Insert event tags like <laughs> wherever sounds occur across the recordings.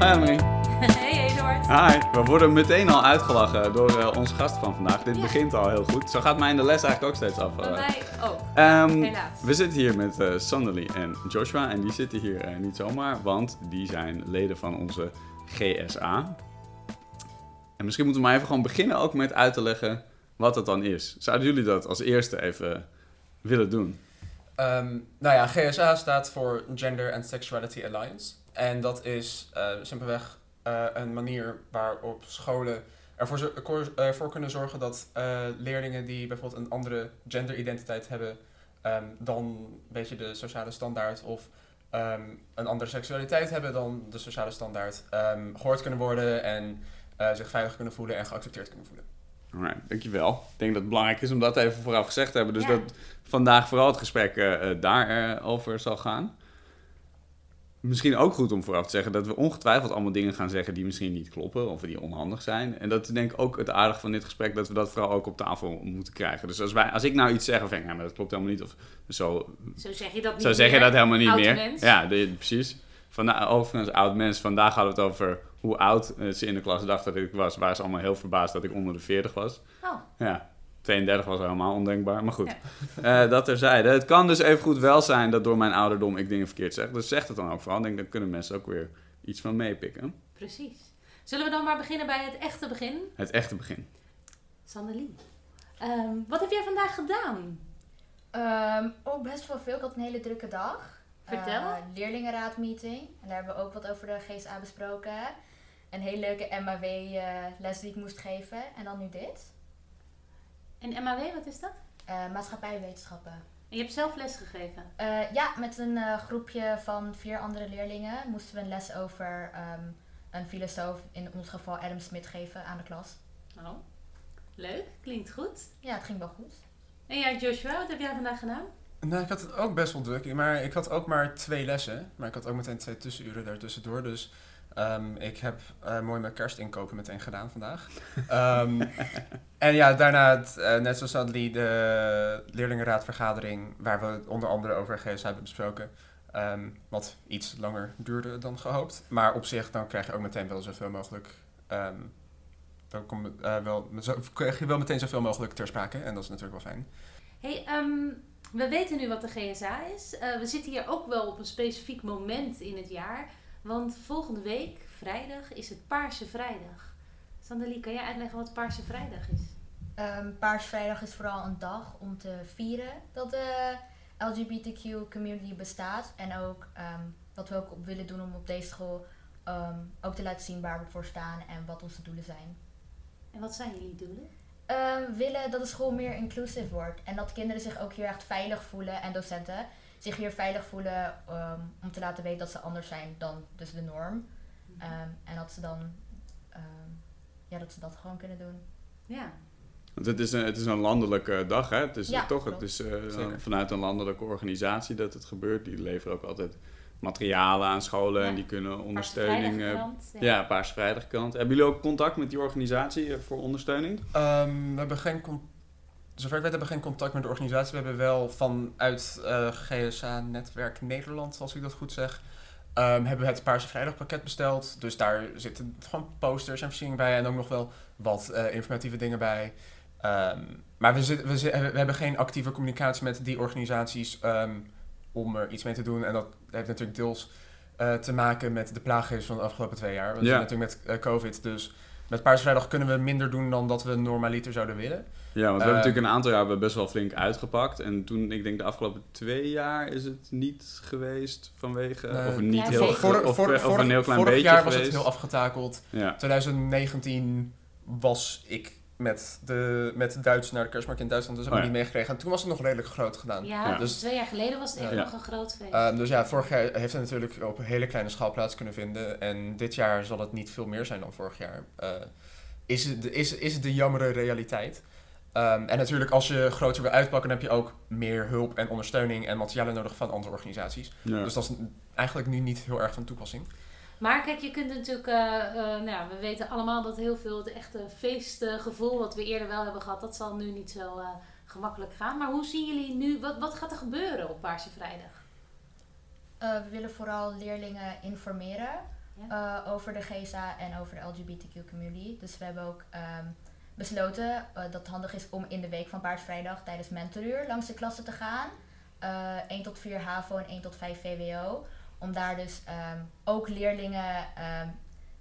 Hi Annemarie. <laughs> Hey Eduard. Hi. We worden meteen al uitgelachen door eh, onze gast van vandaag. Dit Ja. begint al heel goed. Zo gaat mij in de les eigenlijk ook steeds af. Bij eh. mij ook. Ehm, Helaas. we zitten hier met eh Sanderly en Joshua. En die zitten hier niet zomaar, want die zijn leden van onze GSA. En misschien moeten we maar even gewoon beginnen ook met uit te leggen wat het dan is. Zouden jullie dat als eerste even willen doen? Ehm, nou ja, GSA staat voor Gender and Sexuality Alliance. En dat is eh, simpelweg eh, een manier waarop scholen ervoor, kunnen zorgen dat eh, leerlingen die bijvoorbeeld een andere genderidentiteit hebben ehm, dan een beetje de sociale standaard of ehm, een andere seksualiteit hebben dan de sociale standaard, ehm, gehoord kunnen worden en eh, zich veilig kunnen voelen en geaccepteerd kunnen voelen. Alright, dankjewel. Ik denk dat het belangrijk is om dat even vooraf gezegd te hebben. Dus Ja. dat vandaag vooral het gesprek eh, eh, daarover zal gaan. Misschien ook goed om vooraf te zeggen dat we ongetwijfeld allemaal dingen gaan zeggen die misschien niet kloppen of die onhandig zijn. En dat is denk ik ook het aardige van dit gesprek, dat we dat vooral ook op tafel moeten krijgen. Dus als, wij, als ik nou iets zeg of denk, nou, maar dat klopt helemaal niet, of zo, Zo zeg je dat niet zo zeg je dat helemaal niet Oud meer. mens. Ja, de- precies. Van, overigens, oud mens. Vandaag hadden we het over hoe oud eh, ze in de klas dachten dat ik was. Waren ze allemaal heel verbaasd dat ik onder de 40 was. Oh, Ja, 32 was helemaal ondenkbaar, maar goed. Eh, dat terzijde. Het kan dus even goed wel zijn dat door mijn ouderdom ik dingen verkeerd zeg. Dus zeg het dan ook vooral. Ik denk, dan kunnen mensen ook weer iets van meepikken. precies. Zullen we dan maar beginnen bij het echte begin? Het echte begin. Sandelie. Ehm, wat heb jij vandaag gedaan? Ehm ook best wel veel. Ik had een hele drukke dag. Vertel. Eh, leerlingenraadmeeting. En daar hebben we ook wat over de GSA besproken. Een hele leuke MAW-les die ik moest geven. En dan nu dit. En MAW, wat is dat? Eh, maatschappijwetenschappen. En je hebt zelf les gegeven. Eh, ja, met een eh, groepje van vier andere leerlingen moesten we een les over ehm, een filosoof, in ons geval Adam Smith, geven aan de klas. Oh, leuk. Klinkt goed. Ja, het ging wel goed. En jij Joshua, wat heb jij vandaag gedaan? Nou, ik had het ook best wel druk, maar ik had ook maar twee lessen. Maar ik had ook meteen twee tussenuren daartussendoor. Dus ehm, ik heb eh, mooi mijn kerstinkopen meteen gedaan vandaag. Ehm, <laughs> en ja, daarna, het, eh, net zoals Adlie, de leerlingenraadvergadering, waar we onder andere over GSA hebben besproken. ehm, wat iets langer duurde dan gehoopt. Maar op zich, dan krijg je ook meteen wel zoveel mogelijk... dan kom, eh, wel, krijg je wel meteen zoveel mogelijk ter sprake. En dat is natuurlijk wel fijn. hey, we weten nu wat de GSA is. We zitten hier ook wel op een specifiek moment in het jaar. Want volgende week, vrijdag, is het Paarse Vrijdag. Sandelie, kan jij uitleggen wat Paarse Vrijdag is? Ehm Paarsvrijdag is vooral een dag om te vieren dat de LGBTQ community bestaat. En ook ehm, wat we ook willen doen om op deze school ehm, ook te laten zien waar we voor staan en wat onze doelen zijn. En wat zijn jullie doelen? We willen dat de school meer inclusive wordt en dat kinderen zich ook hier echt veilig voelen en docenten zich hier veilig voelen ehm, om te laten weten dat ze anders zijn dan dus de norm. Ehm, en dat ze dan ehm, ja, dat ze dat gewoon kunnen doen. Ja, Want het is een, het is een landelijke dag, hè? Het is Ja, toch, het is eh, vanuit een landelijke organisatie dat het gebeurt. Die leveren ook altijd materialen aan scholen en Ja. die kunnen ondersteuning... eh, Vrijdagkrant, ja, Paarse Vrijdagkrant. Hebben jullie ook contact met die organisatie voor ondersteuning? Ehm, we hebben geen con- Zover ik weet hebben we geen contact met de organisatie. We hebben wel vanuit eh, GSA Netwerk Nederland, als ik dat goed zeg, ehm, hebben we het Paarse Vrijdagpakket besteld. Dus daar zitten gewoon posters en versieringen bij en ook nog wel wat eh, informatieve dingen bij. Ehm, maar we, we, hebben geen actieve communicatie met die organisaties ehm, om er iets mee te doen. En dat heeft natuurlijk deels eh, te maken met de plaaggeest van de afgelopen twee jaar. We Ja. natuurlijk met COVID, dus met Paarse Vrijdag kunnen we minder doen dan dat we normaliter zouden willen. Ja, want we Eh, hebben natuurlijk een aantal jaar we best wel flink uitgepakt. En toen, ik denk de afgelopen twee jaar is het niet geweest vanwege... Nee. of niet Ja, heel... ge- of, of vorig- een heel klein vorig beetje jaar was het heel afgetakeld. Ja. 2019 was ik met, de, met Duits naar de kerstmarkt in Duitsland, dus heb ik Oh ja. niet meegekregen. En toen was het nog redelijk groot gedaan. ja, Ja. dus twee jaar geleden was het echt Ja. nog een groot feest. Ehm, dus ja, vorig jaar heeft het natuurlijk op een hele kleine schaal plaats kunnen vinden. En dit jaar zal het niet veel meer zijn dan vorig jaar. Eh, is, het, de- is, is het de jammere realiteit. Ehm, en natuurlijk, als je groter wil uitpakken, heb je ook meer hulp en ondersteuning en materialen nodig van andere organisaties. Ja. Dus dat is eigenlijk nu niet heel erg van toepassing. Maar kijk, je kunt natuurlijk, eh, eh, nou, ja, we weten allemaal dat heel veel het echte feestgevoel wat we eerder wel hebben gehad, dat zal nu niet zo eh, gemakkelijk gaan. Maar hoe zien jullie nu, wat, wat gaat er gebeuren op Paarse Vrijdag? We willen vooral leerlingen informeren Ja. over de GSA en over de LGBTQ community. Dus we hebben ook ehm, besloten dat het handig is om in de week van Paarsvrijdag tijdens mentoruur langs de klassen te gaan. Eh 1 tot 4 HAVO en 1 tot 5 VWO. Om daar dus ehm, ook leerlingen ehm,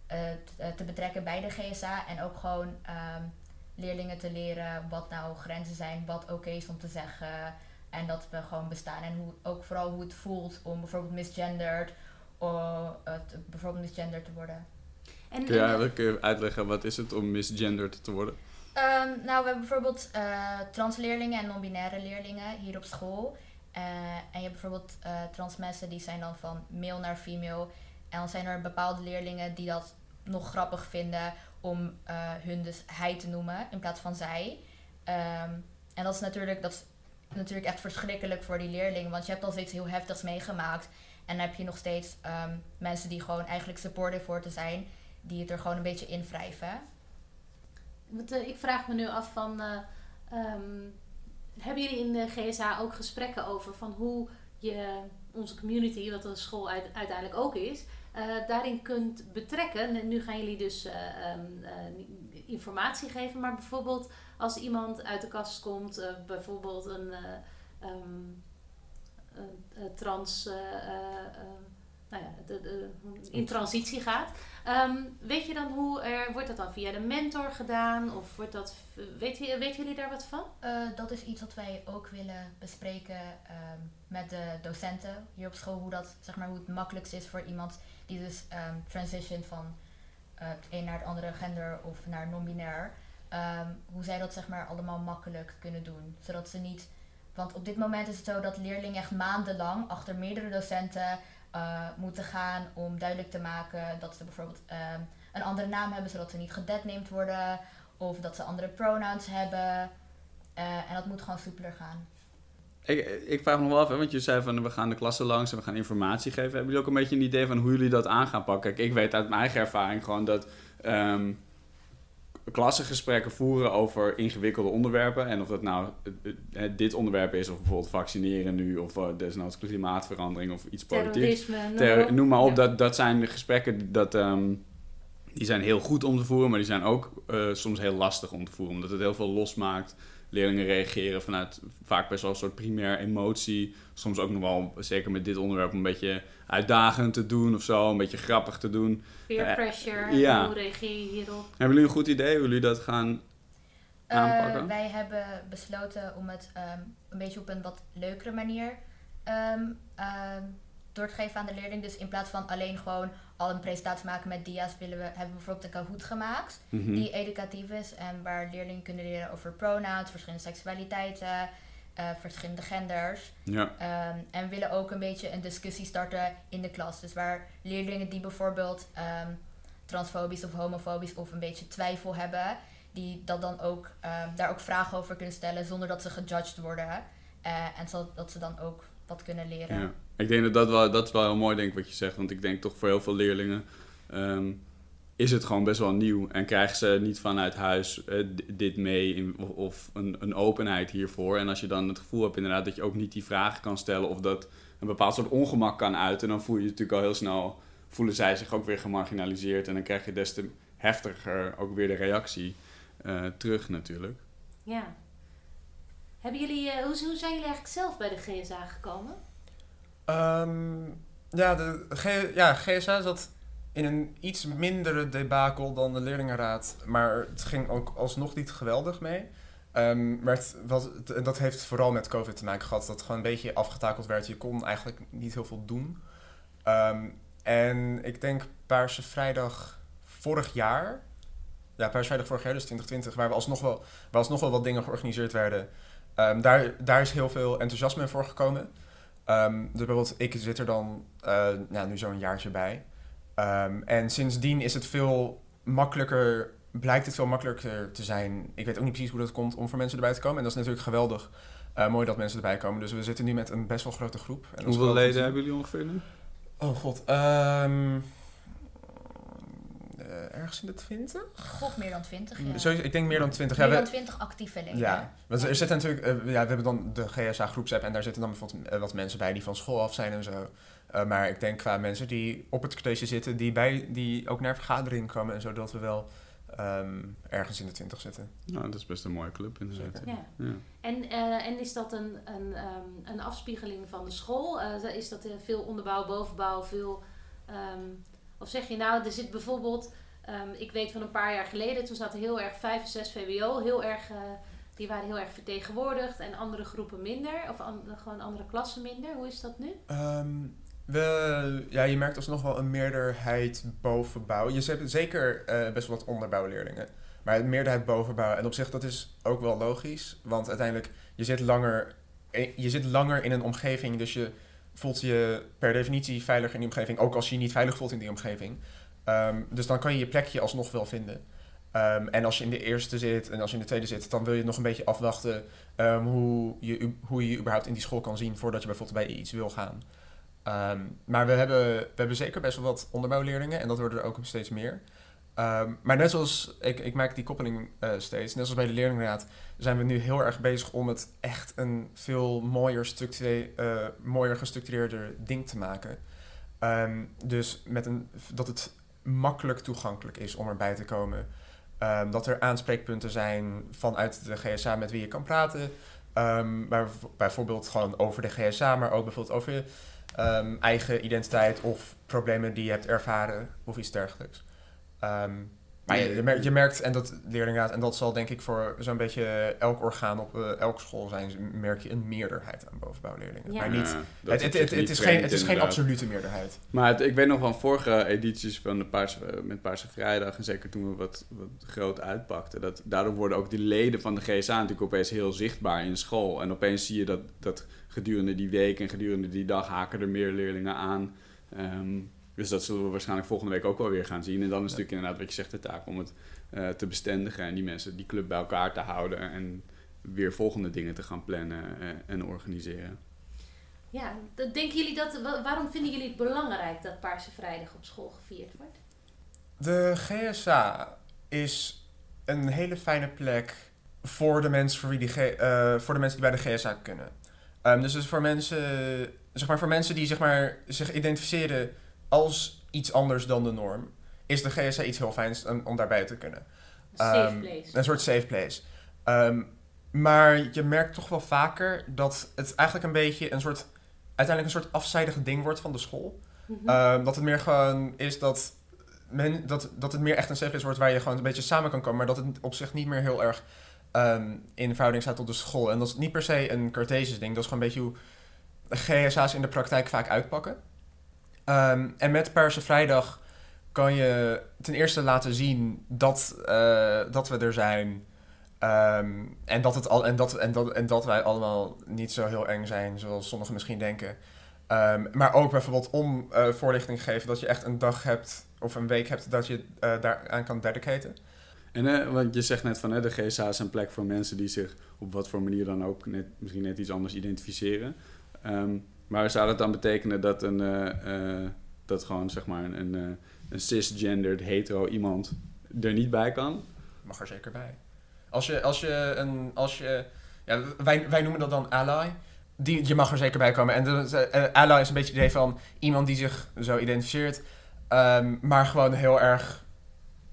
eh, eh, te betrekken bij de GSA. En ook gewoon ehm, leerlingen te leren wat nou grenzen zijn, wat oké is om te zeggen. En dat we gewoon bestaan. En hoe, ook vooral hoe het voelt om bijvoorbeeld misgenderd, of, bijvoorbeeld misgenderd te worden. En, Kun je, eigenlijk, uitleggen wat is het om misgenderd te worden? Ehm, nou, we hebben bijvoorbeeld eh, transleerlingen en non-binaire leerlingen hier op school. Eh, en je hebt bijvoorbeeld eh trans mensen die zijn dan van male naar female. En dan zijn er bepaalde leerlingen die dat nog grappig vinden om eh, hun dus hij te noemen in plaats van zij. Ehm, en dat is natuurlijk, dat is natuurlijk echt verschrikkelijk voor die leerlingen, want je hebt al zoiets heel heftigs meegemaakt. En dan heb je nog steeds ehm, mensen die gewoon eigenlijk supportive voor te zijn, die het er gewoon een beetje in wrijven. Ik vraag me nu af van... eh, ehm, hebben jullie in de GSA ook gesprekken over van hoe je onze community, wat de school uit- uiteindelijk ook is, eh, daarin kunt betrekken? En nu gaan jullie dus eh, ehm, eh, informatie geven, maar bijvoorbeeld als iemand uit de kast komt, bijvoorbeeld een eh, ehm, een, eh, trans... eh, eh, eh, nou ja, de, de, in transitie gaat. Ehm, weet je dan hoe er, wordt dat dan via de mentor gedaan? Of wordt dat, weet, weten jullie daar wat van? Eh, dat is iets wat wij ook willen bespreken ehm, met de docenten hier op school. Hoe, dat, zeg maar, hoe het makkelijkst is voor iemand die dus ehm transition van eh, het een naar het andere gender of naar non-binair. Hoe zij dat zeg maar allemaal makkelijk kunnen doen. Zodat ze niet... Want op dit moment is het zo dat leerlingen echt maandenlang achter meerdere docenten eh, moeten gaan om duidelijk te maken dat ze bijvoorbeeld ehm, een andere naam hebben, zodat ze niet gedeadnamed worden. Of dat ze andere pronouns hebben. Eh, en dat moet gewoon soepeler gaan. Ik, ik vraag me nog wel af, hè, want je zei van we gaan de klassen langs en we gaan informatie geven. Hebben jullie ook een beetje een idee van hoe jullie dat aan gaan pakken? Kijk, ik weet uit mijn eigen ervaring gewoon dat ehm, klassengesprekken voeren over ingewikkelde onderwerpen. En of dat nou eh, eh, dit onderwerp is, of bijvoorbeeld vaccineren nu, of eh, desnoods klimaatverandering of iets. Terrorisme, noem Ter- noem maar op, Ja. dat, dat zijn de gesprekken die- dat, ehm, die zijn heel goed om te voeren, maar die zijn ook soms heel lastig om te voeren, omdat het heel veel losmaakt. Leerlingen reageren vanuit vaak best wel een soort primair emotie. Soms ook nog wel, zeker met dit onderwerp, een beetje uitdagend te doen of zo, een beetje grappig te doen. Peer Eh, pressure, ja. hoe reageer je hierop? Hebben jullie een goed idee hoe jullie dat gaan Eh, aanpakken? wij hebben besloten om het ehm, een beetje op een wat leukere manier ehm, ehm, door te geven aan de leerling. Dus in plaats van alleen gewoon al een presentatie maken met dia's, willen we, hebben we bijvoorbeeld een Kahoot gemaakt. Mhm. Die educatief is en waar leerlingen kunnen leren over pronouns, verschillende seksualiteiten, eh, verschillende genders. Ja, Ehm, en we willen ook een beetje een discussie starten in de klas. Dus waar leerlingen die bijvoorbeeld ehm, transfobisch of homofobisch of een beetje twijfel hebben, die dat dan ook, ehm, daar ook vragen over kunnen stellen zonder dat ze gejudged worden. Eh, en zodat dat ze dan ook wat kunnen leren. ja. Ik denk dat dat wel, dat is wel heel mooi denk wat je zegt, want ik denk toch voor heel veel leerlingen ehm, is het gewoon best wel nieuw en krijgen ze niet vanuit huis eh, dit mee in, of, of een, een openheid hiervoor. En als je dan het gevoel hebt inderdaad dat je ook niet die vragen kan stellen of dat een bepaald soort ongemak kan uiten, dan voel je je natuurlijk al heel snel, voelen zij zich ook weer gemarginaliseerd en dan krijg je des te heftiger ook weer de reactie eh, terug natuurlijk. Ja. Hebben jullie, eh, hoe, hoe zijn jullie eigenlijk zelf bij de GSA gekomen? Ehm, ja, de ja, GSA zat in een iets mindere debakel dan de leerlingenraad. Maar het ging ook alsnog niet geweldig mee. Ehm, maar het was, dat heeft vooral met COVID te maken gehad. Dat het gewoon een beetje afgetakeld werd. Je kon eigenlijk niet heel veel doen. Ehm, en ik denk Paarse Vrijdag vorig jaar... Ja, Paarse Vrijdag vorig jaar, dus 2020... waar we alsnog wel, waar alsnog wel wat dingen georganiseerd werden... Daar, daar is heel veel enthousiasme voor gekomen. Ehm, dus bijvoorbeeld, ik zit er dan eh, nou, nu zo'n jaartje bij. Ehm, en sindsdien is het veel makkelijker, blijkt het veel makkelijker te zijn. Ik weet ook niet precies hoe dat komt om voor mensen erbij te komen. En dat is natuurlijk geweldig. eh, mooi dat mensen erbij komen. Dus we zitten nu met een best wel grote groep. En Hoeveel leden hebben jullie ongeveer nu? Oh god. ehm, eh, ergens in de 20? God, meer dan 20 jaar. Sowieso, ik denk meer dan 20. meer ja, dan we- 20 actieve leden. Ja, want er zitten natuurlijk, eh, ja, we hebben dan de GSA groepsapp en daar zitten dan bijvoorbeeld eh, wat mensen bij die van school af zijn en zo. Eh, maar ik denk qua mensen die op het college zitten, die, bij, die ook naar vergaderingen komen en zo, dat we wel ehm, ergens in de 20 zitten. Nou, dat is best een mooie club inderdaad. Zeker. Ja. Ja. En, eh, en is dat een, een, ehm, een afspiegeling van de school? Eh, is dat veel onderbouw, bovenbouw, veel... ehm, of zeg je nou, er zit bijvoorbeeld... ehm, ik weet van een paar jaar geleden, toen zaten heel erg 5 en 6 VWO, heel erg... eh, die waren heel erg vertegenwoordigd en andere groepen minder. Of gewoon andere klassen minder. Hoe is dat nu? Ehm, we, ja, je merkt alsnog wel een meerderheid bovenbouw. Je hebt zeker eh, best wel wat onderbouwleerlingen. Maar een meerderheid bovenbouw. En op zich, dat is ook wel logisch. Want uiteindelijk, je zit langer, eh, je zit langer in een omgeving. Dus je voelt je per definitie veiliger in die omgeving. Ook als je je niet veilig voelt in die omgeving. Ehm, dus dan kan je je plekje alsnog wel vinden. Ehm, en als je in de eerste zit en als je in de tweede zit, dan wil je nog een beetje afwachten ehm, hoe, je, hoe je überhaupt in die school kan zien voordat je bijvoorbeeld bij iets wil gaan. Maar we hebben, we hebben zeker best wel wat onderbouwleerlingen en dat worden er ook steeds meer. Maar net zoals, ik, ik maak die koppeling eh, steeds, net zoals bij de leerlingenraad, zijn we nu heel erg bezig om het echt een veel mooier, eh, mooier gestructureerder ding te maken. Dus met een, dat het makkelijk toegankelijk is om erbij te komen. Ehm, dat er aanspreekpunten zijn vanuit de GSA met wie je kan praten. Ehm, maar bijvoorbeeld gewoon over de GSA, maar ook bijvoorbeeld over je ehm, eigen identiteit of problemen die je hebt ervaren of iets dergelijks. Maar je, je, merkt, je merkt, en dat leerlingraad, en dat zal denk ik voor zo'n beetje elk orgaan op eh, elke school zijn, merk je een meerderheid aan bovenbouwleerlingen. Ja. Maar niet, Ja, het, is het, niet is geen, het is geen absolute meerderheid. Maar het- ik weet nog van vorige edities van de Paarse, eh, met Paarse Vrijdag, en zeker toen we wat, wat groot uitpakten, dat daardoor worden ook die leden van de GSA natuurlijk opeens heel zichtbaar in school. En opeens zie je dat, dat gedurende die week en gedurende die dag haken er meer leerlingen aan. Ehm, dus dat zullen we waarschijnlijk volgende week ook wel weer gaan zien. En dan is natuurlijk inderdaad wat je zegt de taak om het eh, te bestendigen en die mensen, die club bij elkaar te houden en weer volgende dingen te gaan plannen eh, en organiseren. Ja, dat- denken jullie dat, wa- waarom vinden jullie het belangrijk dat Paarse Vrijdag op school gevierd wordt? De GSA is een hele fijne plek voor de mensen, voor wie die G- eh, voor de mensen die bij de GSA kunnen. Ehm, dus, dus voor mensen, zeg maar, voor mensen die zeg maar, zich identificeren als iets anders dan de norm, is de GSA iets heel fijns om, om daarbij te kunnen. Een safe Ehm, place. Een soort safe place. Ehm, maar je merkt toch wel vaker dat het eigenlijk een beetje een soort, uiteindelijk een soort afzijdig ding wordt van de school. Mhm. Ehm, dat het meer gewoon is dat, men, dat, dat het meer echt een safe place wordt waar je gewoon een beetje samen kan komen. Maar dat het op zich niet meer heel erg in verhouding staat tot de school. En dat is niet per se een Cartesisch ding. Dat is gewoon een beetje hoe GSA's in de praktijk vaak uitpakken. Ehm, en met Paarse Vrijdag kan je ten eerste laten zien dat, eh, dat we er zijn. Ehm, en, dat het al, en, dat, en, dat, en dat wij allemaal niet zo heel eng zijn, zoals sommigen misschien denken. Ehm, maar ook bijvoorbeeld om eh, voorlichting geven dat je echt een dag hebt of een week hebt dat je eh daaraan kan dedicaten. En eh, want je zegt net van de GSA is een plek voor mensen die zich op wat voor manier dan ook net, misschien net iets anders identificeren. Ehm, maar zou dat dan betekenen dat een eh, eh, dat gewoon zeg maar een, een, eh, een cisgendered hetero iemand er niet bij kan? Mag er zeker bij. Als je, als je een, als je, ja, wij, wij noemen dat dan ally. Die, je mag er zeker bij komen. En de, ally is een beetje het idee van iemand die zich zo identificeert, ehm, maar gewoon heel erg,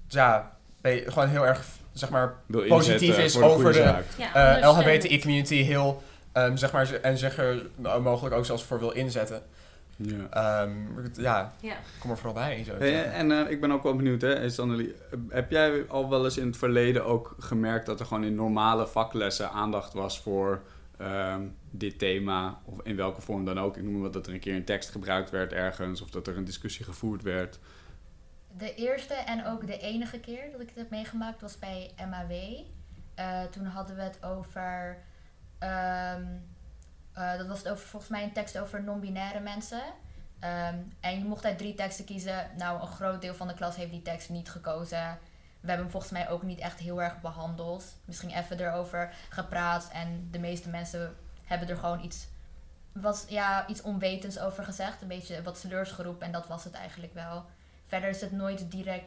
ja, gewoon heel erg, zeg maar, Positief is de over de- ja, eh ondersteunend. LHBTI-community heel, ehm, zeg maar, en zich er nou, mogelijk ook zelfs voor wil inzetten. Ja. Ehm, ja, Ja. kom er vooral bij. Zo Hey, en eh, ik ben ook wel benieuwd, hè, is Annelie, heb jij al wel eens in het verleden ook gemerkt dat er gewoon in normale vaklessen aandacht was voor ehm, dit thema, of in welke vorm dan ook? Ik noem maar wat dat er een keer een tekst gebruikt werd ergens, of dat er een discussie gevoerd werd. De eerste en ook de enige keer dat ik het heb meegemaakt was bij MAW. Eh, toen hadden we het over. Ehm, eh, dat was het over volgens mij een tekst over non-binaire mensen. Ehm, en je mocht uit drie teksten kiezen. Nou, een groot deel van de klas heeft die tekst niet gekozen. We hebben hem volgens mij ook niet echt heel erg behandeld. Misschien even erover gepraat. En de meeste mensen hebben er gewoon iets, wat, ja, iets onwetends over gezegd. Een beetje wat sleursgeroep. En dat was het eigenlijk wel. Verder is het nooit direct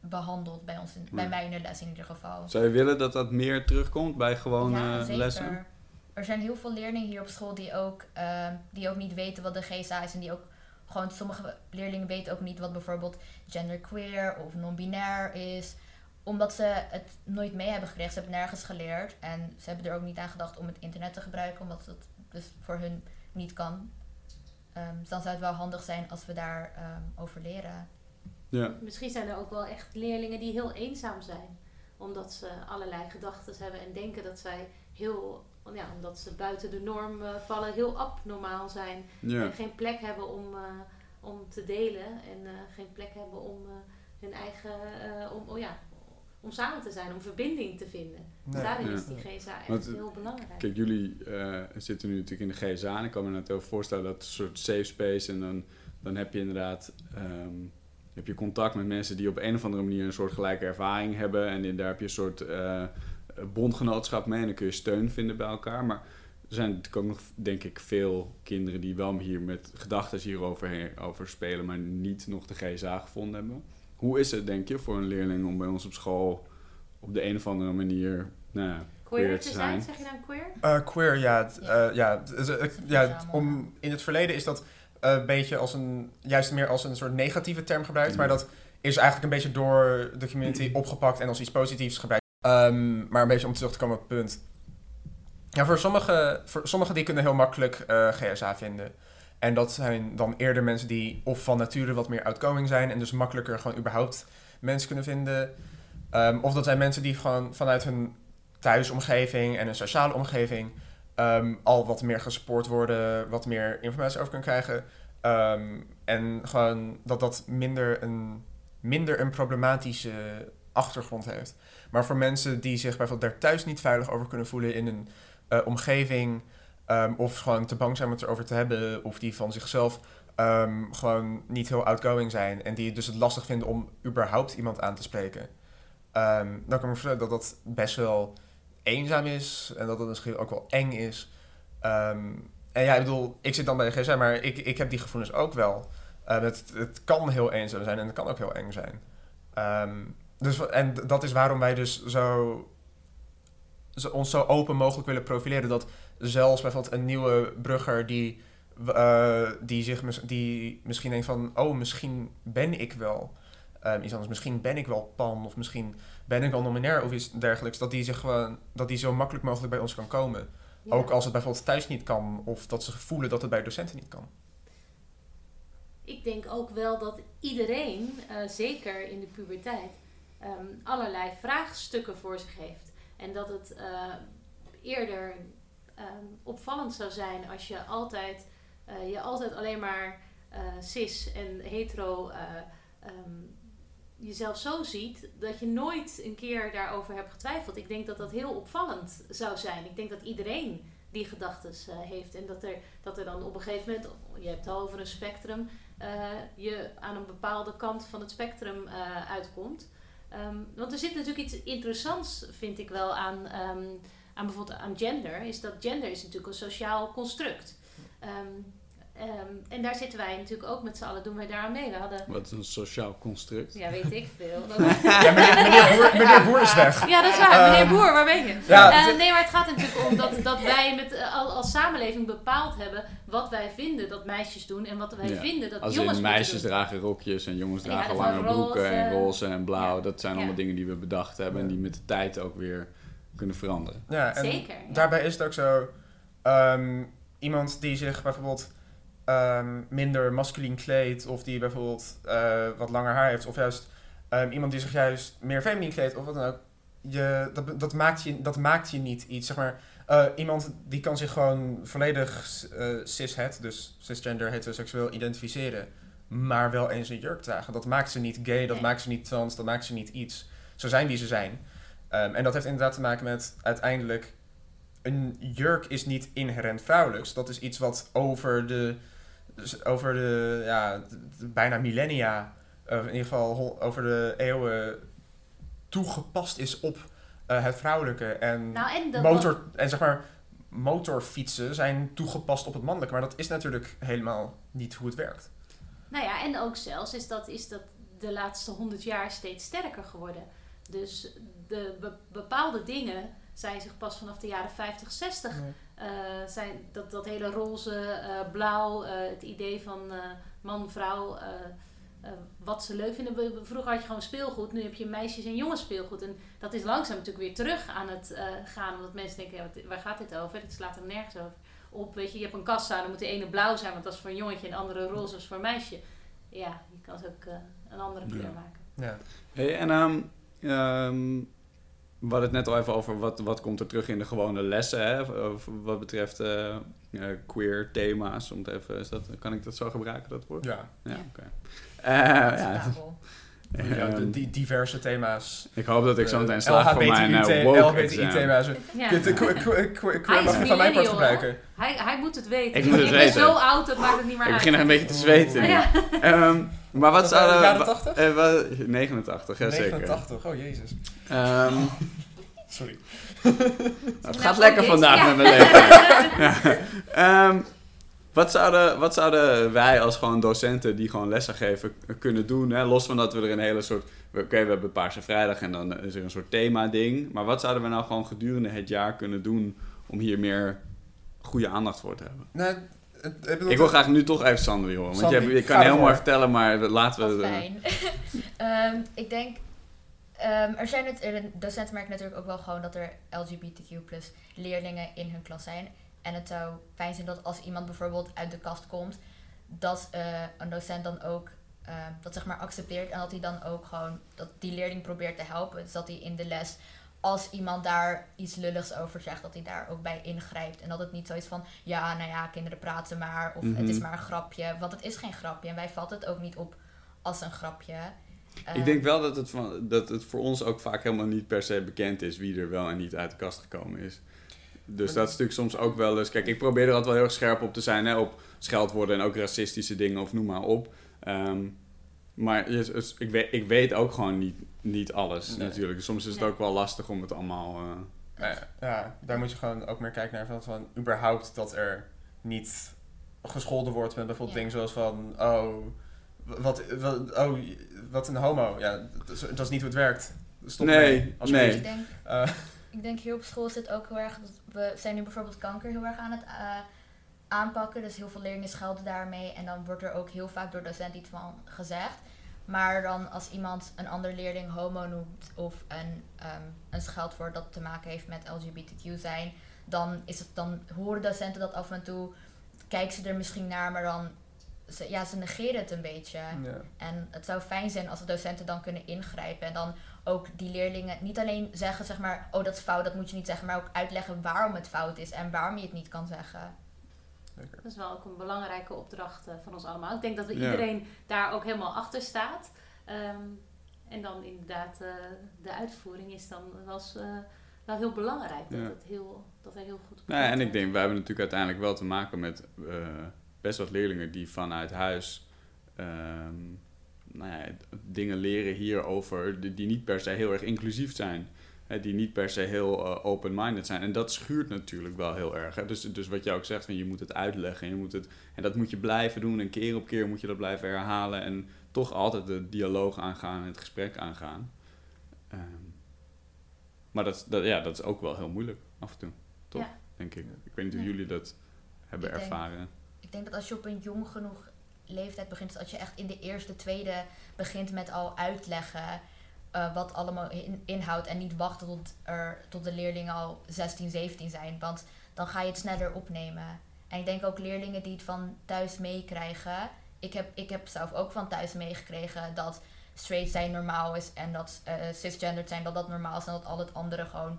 behandeld bij, ons in, Nee. bij mij in de les in ieder geval. Zou je willen dat dat meer terugkomt bij gewone ja, lessen? Er zijn heel veel leerlingen hier op school die ook, ehm, die ook niet weten wat de GSA is. En die ook gewoon, sommige leerlingen weten ook niet wat bijvoorbeeld genderqueer of non-binair is. Omdat ze het nooit mee hebben gekregen. Ze hebben nergens geleerd. En ze hebben er ook niet aan gedacht om het internet te gebruiken. Omdat het dus voor hun niet kan. Ehm, dus dan zou het wel handig zijn als we daar ehm, over leren. Ja. Misschien zijn er ook wel echt leerlingen die heel eenzaam zijn. Omdat ze allerlei gedachten hebben en denken dat zij heel, ja, omdat ze buiten de norm eh, vallen, heel abnormaal zijn. Ja. En geen plek hebben om, eh, om te delen. En eh, geen plek hebben om eh, hun eigen, eh, om, oh ja, om samen te zijn, om verbinding te vinden. Dus daarin Ja. is die GSA echt Want, heel belangrijk. Kijk, jullie eh, zitten nu natuurlijk in de GSA en ik kan me net ook voorstellen dat een soort safe space en dan, dan heb je inderdaad ehm, heb je contact met mensen die op een of andere manier een soort gelijke ervaring hebben en in- daar heb je een soort eh, bondgenootschap mee en dan kun je steun vinden bij elkaar. Maar er zijn natuurlijk ook nog, denk ik, veel kinderen die wel hier met gedachten hierover over spelen, maar niet nog de GSA gevonden hebben. Hoe is het, denk je, voor een leerling om bij ons op school op de een of andere manier nou, ja, Queer te zijn, zeg je dan queer? Eh, queer, ja. eh, ja, ja, om, in het verleden is dat eh, een beetje als een, juist meer als een soort negatieve term gebruikt. Maar dat is eigenlijk een beetje door de community opgepakt en als iets positiefs gebruikt. Ehm, maar een beetje om terug te komen op het punt. Ja, voor sommigen voor sommige die kunnen heel makkelijk eh, GSA vinden. En dat zijn dan eerder mensen die of van nature wat meer outgoing zijn en dus makkelijker gewoon überhaupt mensen kunnen vinden. Ehm, of dat zijn mensen die gewoon vanuit hun thuisomgeving en een sociale omgeving ehm, al wat meer gesupport worden, wat meer informatie over kunnen krijgen. En gewoon dat dat minder een, minder een problematische achtergrond heeft. Maar voor mensen die zich bijvoorbeeld daar thuis niet veilig over kunnen voelen in een eh, omgeving, ehm, of gewoon te bang zijn om het erover te hebben, of die van zichzelf ehm, gewoon niet heel outgoing zijn en die dus het lastig vinden om überhaupt iemand aan te spreken. Ehm, dan kan ik me voorstellen dat dat best wel eenzaam is en dat het misschien ook wel eng is. En ja, ik bedoel, ik zit dan bij de GSM, maar ik, ik heb die gevoelens ook wel. Ehm, het, het kan heel eenzaam zijn en het kan ook heel eng zijn. Dus, en dat is waarom wij dus zo, zo, ons zo open mogelijk willen profileren. Dat zelfs bijvoorbeeld een nieuwe brugger die, eh, die, zich, mis- die misschien denkt van... Oh, misschien ben ik wel ehm, iets anders. Misschien ben ik wel pan of misschien ben ik wel nominair of iets dergelijks. Dat die, zich gewoon, dat die zo makkelijk mogelijk bij ons kan komen. Ja. Ook als het bijvoorbeeld thuis niet kan of dat ze voelen dat het bij docenten niet kan. Ik denk ook wel dat iedereen, eh, zeker in de puberteit, ehm, allerlei vraagstukken voor zich heeft. En dat het eh, eerder ehm, opvallend zou zijn als je altijd, eh, je altijd alleen maar eh, cis en hetero eh, ehm, jezelf zo ziet dat je nooit een keer daarover hebt getwijfeld. Ik denk dat dat heel opvallend zou zijn. Ik denk dat iedereen die gedachten heeft en dat er, dat er dan op een gegeven moment, je hebt het over een spectrum, je aan een bepaalde kant van het spectrum uitkomt. Ehm, want er zit natuurlijk iets interessants, vind ik wel, aan, ehm, aan bijvoorbeeld aan gender. Is dat gender is natuurlijk een sociaal construct. Ehm, ehm, en daar zitten wij natuurlijk ook met z'n allen, doen wij daar aan mee. We hadden, Wat is een sociaal construct? ja weet ik veel. <laughs> Ja, meneer, meneer, Boer, meneer Boer is weg. ja, dat is waar. Meneer Ehm, Boer, waar ben je? Ja, Eh, nee, maar het gaat er natuurlijk om dat, dat wij met, eh, al- als samenleving bepaald hebben wat wij vinden dat meisjes doen en wat wij Ja. vinden dat Als jongens in meisjes doen. dragen rokjes en jongens dragen lange broeken en roze. en blauw. Ja. Dat zijn Ja. allemaal dingen die we bedacht hebben en die met de tijd ook weer kunnen veranderen. Ja, en Zeker, ja. daarbij is het ook zo... ehm, iemand die zich bijvoorbeeld ehm, minder masculien kleedt... of die bijvoorbeeld eh, wat langer haar heeft... of juist ehm, iemand die zich juist meer feminin kleedt... of wat dan ook... Je, dat, dat, maakt je, dat maakt je niet iets, zeg maar... eh, iemand die kan zich gewoon volledig eh cishet, dus cisgender, heteroseksueel identificeren... maar wel eens een jurk dragen. Dat maakt ze niet gay, dat Nee. maakt ze niet trans, dat maakt ze niet iets. Ze zijn wie ze zijn. Ehm, en dat heeft inderdaad te maken met uiteindelijk... Een jurk is niet inherent vrouwelijks. Dat is iets wat over de, dus over de, ja, de- bijna millennia... eh, in ieder geval over de eeuwen toegepast is op eh, het vrouwelijke. En, Nou, en motor, en zeg maar, motorfietsen zijn toegepast op het mannelijke. Maar dat is natuurlijk helemaal niet hoe het werkt. Nou ja, en ook zelfs is dat, is dat de laatste honderd jaar steeds sterker geworden. Dus de be- bepaalde dingen zijn zich pas vanaf de jaren 50, 60 eh, zijn dat, dat hele roze, eh, blauw, eh, het idee van eh, man, vrouw, wat ze leuk vinden. Vroeger had je gewoon speelgoed, nu heb je meisjes en jongens speelgoed. En dat is langzaam natuurlijk weer terug aan het eh, gaan, omdat mensen denken, ja, wat- waar gaat dit over? Dit slaat er nergens over op. Weet je, je hebt een kassa, dan moet de ene blauw zijn, want dat is voor een jongetje, en de andere roze is voor een meisje. Ja, je kan ze ook een andere kleur Ja. maken. Ja. Hey, en ehm, ehm, we hadden het net al even over wat, wat komt er terug in de gewone lessen, hè? Wat betreft eh, eh, queer thema's. Om het even, is dat, kan ik dat zo gebruiken, dat woord? Ja. Ja, oké. Eh, ja, Acceptabel. Ja, ehm, de, die diverse thema's. ik hoop dat ik zo meteen Eh, slaag voor mijn eh, woke exam. thema's. Ja. Mag je van mijn part gebruiken. Hij, hij moet het weten. Ik moet het ben weten. zo oud, dat maakt het niet meer Ik uit. begin er een beetje te zweten. Ja. Ehm, maar wat zou... jaren wa- 80? eh, wat- 89, ja zeker. 89, oh jezus. Ehm, <laughs> Sorry. het Nou, gaat lekker oké, vandaag ja. met mijn leeftijd. <laughs> wat, zouden, wat zouden wij als gewoon docenten die gewoon lessen geven kunnen doen? Hè? Los van dat we er een hele soort... Oké, we hebben Paarse Vrijdag en dan is er een soort thema-ding. Maar wat zouden we nou gewoon gedurende het jaar kunnen doen om hier meer goede aandacht voor te hebben? Nou, het, ik wil graag nu toch even Sander horen. Want je, Sandy, je ga kan heel mooi vertellen, maar laten we... eh, fijn. <laughs> Ehm, ik denk, ehm, er zijn het, docenten merken natuurlijk ook wel gewoon dat er LGBTQ plus leerlingen in hun klas zijn. En het zou fijn zijn dat als iemand bijvoorbeeld uit de kast komt, dat eh, een docent dan ook ehm, dat zeg maar accepteert en dat hij dan ook gewoon dat die leerling probeert te helpen. Dus dat hij in de les als iemand daar iets lulligs over zegt, dat hij daar ook bij ingrijpt. En dat het niet zo is van, ja, nou ja, kinderen praten maar, of het is Mhm. maar een grapje. Want het is geen grapje en wij vatten het ook niet op als een grapje. Ik denk wel dat het, van, dat het voor ons ook vaak helemaal niet per se bekend is wie er wel en niet uit de kast gekomen is. Dus dat is natuurlijk soms ook wel eens... Kijk, ik probeer er altijd wel heel erg scherp op te zijn, hè, op scheldwoorden en ook racistische dingen of noem maar op. Ehm, maar je- het- ik, weet, ik weet ook gewoon niet, niet alles Nee. natuurlijk. Soms is het ook wel lastig om het allemaal... eh, ja, ja, daar moet je gewoon ook meer kijken naar van, van überhaupt dat er niet gescholden wordt met bijvoorbeeld Ja. dingen zoals van, oh, wat, wat, oh, wat een homo. Ja, dat is, dat is niet hoe het werkt. Stop Nee, mee, nee. Ik denk, Eh, ik denk hier op school zit ook heel erg. Dat we zijn nu bijvoorbeeld kanker heel erg aan het eh, aanpakken. Dus heel veel leerlingen schelden daarmee. En dan wordt er ook heel vaak door docent iets van gezegd. Maar dan als iemand een ander leerling homo noemt of een, ehm, een scheldwoord dat te maken heeft met LGBTQ zijn, dan, is het, dan horen docenten dat af en toe, kijken ze er misschien naar, maar dan, ze, ja, ze negeren het een beetje. ja. En het zou fijn zijn als de docenten dan kunnen ingrijpen en dan ook die leerlingen niet alleen zeggen, zeg maar, oh dat is fout, dat moet je niet zeggen, maar ook uitleggen waarom het fout is en waarom je het niet kan zeggen. Dat is wel ook een belangrijke opdracht eh, van ons allemaal. Ik denk dat we Ja. iedereen daar ook helemaal achter staat. Ehm, en dan inderdaad, eh, de uitvoering is dan wel, eh, wel heel belangrijk. Dat, Ja. het heel, dat er heel goed Nou ja, en ik denk, wij hebben natuurlijk uiteindelijk wel te maken met eh, best wat leerlingen die vanuit huis ehm, nou ja, dingen leren hierover, die, die niet per se heel erg inclusief zijn. Hè, die niet per se heel eh, open-minded zijn. En dat schuurt natuurlijk wel heel erg. Hè. Dus, dus wat jij ook zegt, van je moet het uitleggen. Je moet het, en dat moet je blijven doen. En keer op keer moet je dat blijven herhalen. En toch altijd de dialoog aangaan en het gesprek aangaan. Ehm, maar dat, dat, ja, dat is ook wel heel moeilijk af en toe. Toch? Ja. Denk ik. Ik weet niet hoe Ja. jullie dat hebben Ik denk- ervaren. Ik denk dat als je op een jong genoeg leeftijd begint, dus als je echt in de eerste, tweede begint met al uitleggen eh, wat allemaal in, inhoudt en niet wachten tot, er, tot de leerlingen al 16, 17 zijn, want dan ga je het sneller opnemen. En ik denk ook leerlingen die het van thuis meekrijgen. Ik heb, ik heb zelf ook van thuis meegekregen dat straight zijn normaal is en dat cisgendered zijn dat dat normaal is en dat al het andere gewoon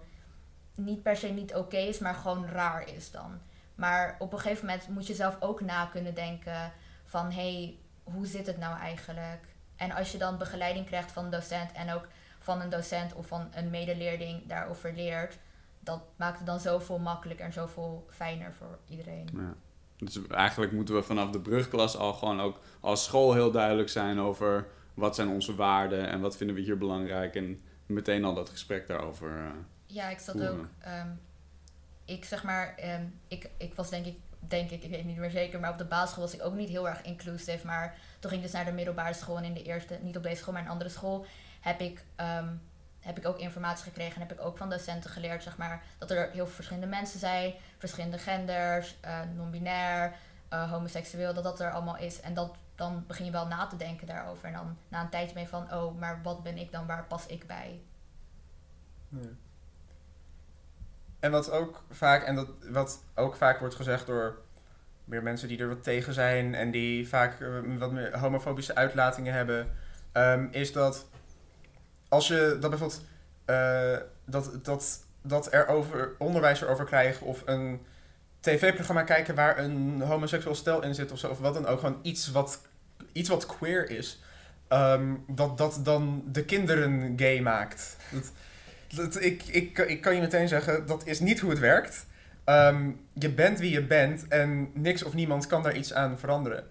niet per se niet oké is, maar gewoon raar is dan. Maar op een gegeven moment moet je zelf ook na kunnen denken van hé, hey, hoe zit het nou eigenlijk? En als je dan begeleiding krijgt van een docent en ook van een docent of van een medeleerling daarover leert, dat maakt het dan zoveel makkelijker en zoveel fijner voor iedereen. Ja. Dus eigenlijk moeten we vanaf de brugklas al gewoon ook als school heel duidelijk zijn over wat zijn onze waarden en wat vinden we hier belangrijk. En meteen al dat gesprek daarover. eh, Ja, ik zat Voeren. ook. ehm, ik zeg maar, ehm, ik, ik was denk ik denk ik, ik weet niet meer zeker, maar op de basisschool was ik ook niet heel erg inclusive. Maar toen ging ik dus naar de middelbare school en in de eerste, niet op deze school, maar een andere school, heb ik, ehm, heb ik ook informatie gekregen en heb ik ook van docenten geleerd, zeg maar, dat er heel veel verschillende mensen zijn, verschillende genders, eh, non-binair, eh, homoseksueel, dat dat er allemaal is. En dat, dan begin je wel na te denken daarover. En dan na een tijdje ben van, oh, maar wat ben ik dan, waar pas ik bij? En wat ook vaak, en dat, wat ook vaak wordt gezegd door meer mensen die er wat tegen zijn en die vaak eh, wat meer homofobische uitlatingen hebben, ehm, is dat als je dat bijvoorbeeld eh, dat, dat, dat er over onderwijs erover krijgen of een tv-programma kijken waar een homoseksueel stel in zit of zo, of wat dan ook, gewoon iets wat, iets wat queer is, ehm, dat dat dan de kinderen gay maakt. Ik, ik, ik kan je meteen zeggen, dat is niet hoe het werkt. Ehm, je bent wie je bent en niks of niemand kan daar iets aan veranderen.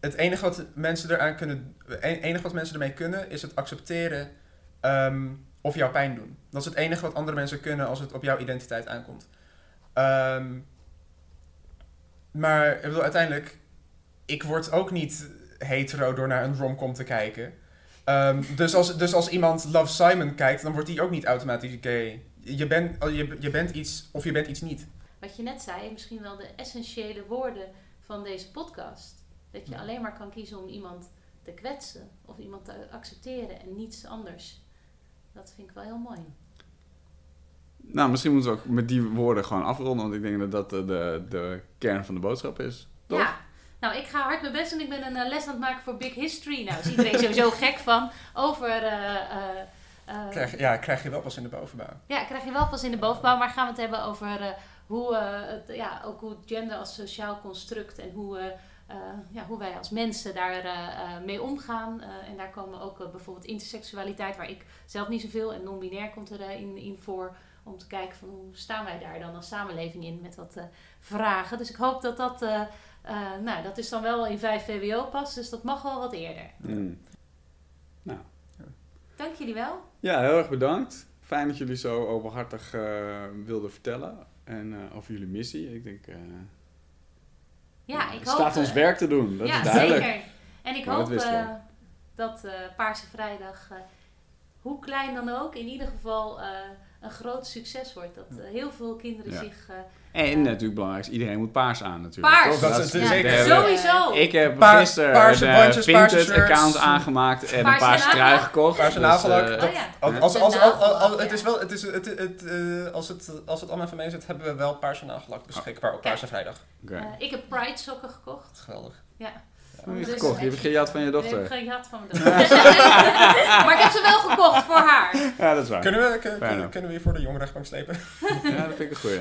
Het enige wat mensen eraan kunnen, enige wat mensen ermee kunnen, is het accepteren ehm, of jouw pijn doen. Dat is het enige wat andere mensen kunnen als het op jouw identiteit aankomt. Ehm, maar uiteindelijk, ik word ook niet hetero door naar een romcom te kijken. Ehm, dus, als, dus als iemand Love Simon kijkt, dan wordt hij ook niet automatisch gay. Je, bent je, je bent iets of je bent iets niet. Wat je net zei, misschien wel de essentiële woorden van deze podcast. Dat je alleen maar kan kiezen om iemand te kwetsen of iemand te accepteren en niets anders. Dat vind ik wel heel mooi. Nou, misschien moeten we ook met die woorden gewoon afronden, want ik denk dat dat de, de, de kern van de boodschap is. Toch? Ja. Nou, ik ga hard mijn best doen. Ik ben een eh, les aan het maken voor Big History. Nou, is iedereen sowieso <laughs> gek van. Over... eh, eh, eh, Krijg, ja, krijg je wel pas in de bovenbouw. Ja, krijg je wel pas in de bovenbouw, maar gaan we het hebben over eh, hoe, eh, het, ja, ook hoe gender als sociaal construct en hoe, eh, eh, ja, hoe wij als mensen daar eh, eh, mee omgaan. Eh, en daar komen ook bijvoorbeeld interseksualiteit, waar ik zelf niet zoveel, en non-binair komt erin in, in voor. Om te kijken van hoe staan wij daar dan als samenleving in met wat eh, vragen. Dus ik hoop dat dat, eh, nou dat is dan wel in 5 VWO pas, dus dat mag wel wat eerder. Mm. Dank jullie wel. Ja, heel erg bedankt. Fijn dat jullie zo openhartig eh, wilden vertellen. En eh, over jullie missie. Ik denk, Ja, ik hoop... staat ons werk te doen. Dat ja, is duidelijk. zeker. En ik Maar dat hoop dat eh, Paarse Vrijdag, hoe klein dan ook, in ieder geval een groot succes wordt. Dat eh, heel veel kinderen Ja. zich... eh, En natuurlijk belangrijk, is, iedereen moet paars aan natuurlijk. Paars! toch? Dat is- zeker. Sowieso! Ik heb Paar- gisteren paarse een bandjes, uh, paarse Vinted shirts. account aangemaakt en een Paarse trui nagellak. gekocht. Paarse Dus, nagellak, eh, oh ja. Als, het is wel, het is, het, het, eh, als, het, als het allemaal van mij zit, hebben we wel paarse nagelak beschikbaar op Paarse Vrijdag. eh, ik heb Pride sokken gekocht. Geweldig. Ja. Hoe heb je Dus- gekocht? Je hebt gejat van je Die heb ik dochter. gejat van mijn <laughs> dochter. <laughs> maar ik heb ze wel gekocht voor haar. Ja, dat is waar. Kunnen we, kun- kunnen, kunnen we je voor de jongerenrechtbank slepen? Ja, dat vind ik een goeie.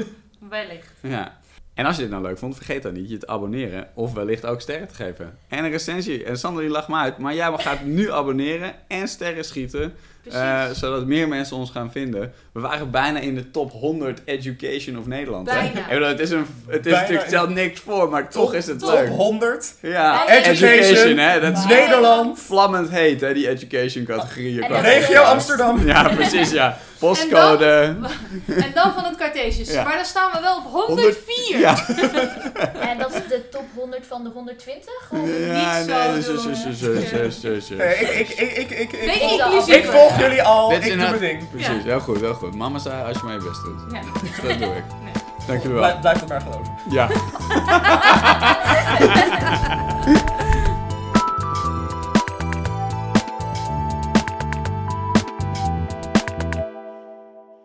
<laughs> Wellicht. Ja. En als je dit nou leuk vond, vergeet dan niet je te abonneren of wellicht ook sterren te geven. En een recensie. En Sander die lacht me uit, maar jij gaat nu abonneren en sterren schieten, Eh, zodat meer mensen ons gaan vinden. We waren bijna in de top 100 education of Nederland. Bijna. Het is, een, het is Bijna natuurlijk, stelt niks voor, maar toch is het top leuk. 100. Ja, education, Education. hè. Dat is. Nederland. vlammend heet, hè, die education categorieën. Regio Amsterdam. Ja, precies, ja. Postcode. <laughs> En dan van het Cartesius. Ja. Maar dan staan we wel op 104. Ja. <laughs> En dat is de top 100 van de 120? Of? Ja, Niet zo nee, dus, dus, dus, dus, dus, dus, dus. Nee, ik, ik, ik, ik, ik, ik, Nee, volg, jullie al. Dit Ik doe inderdaad- mijn ding. Precies, heel goed, heel goed. Mama zei als je maar je best doet. Ja. Dus dat doe ik. Nee. Dank jullie wel. Blijf, blijf het maar geloven. Ja. <laughs>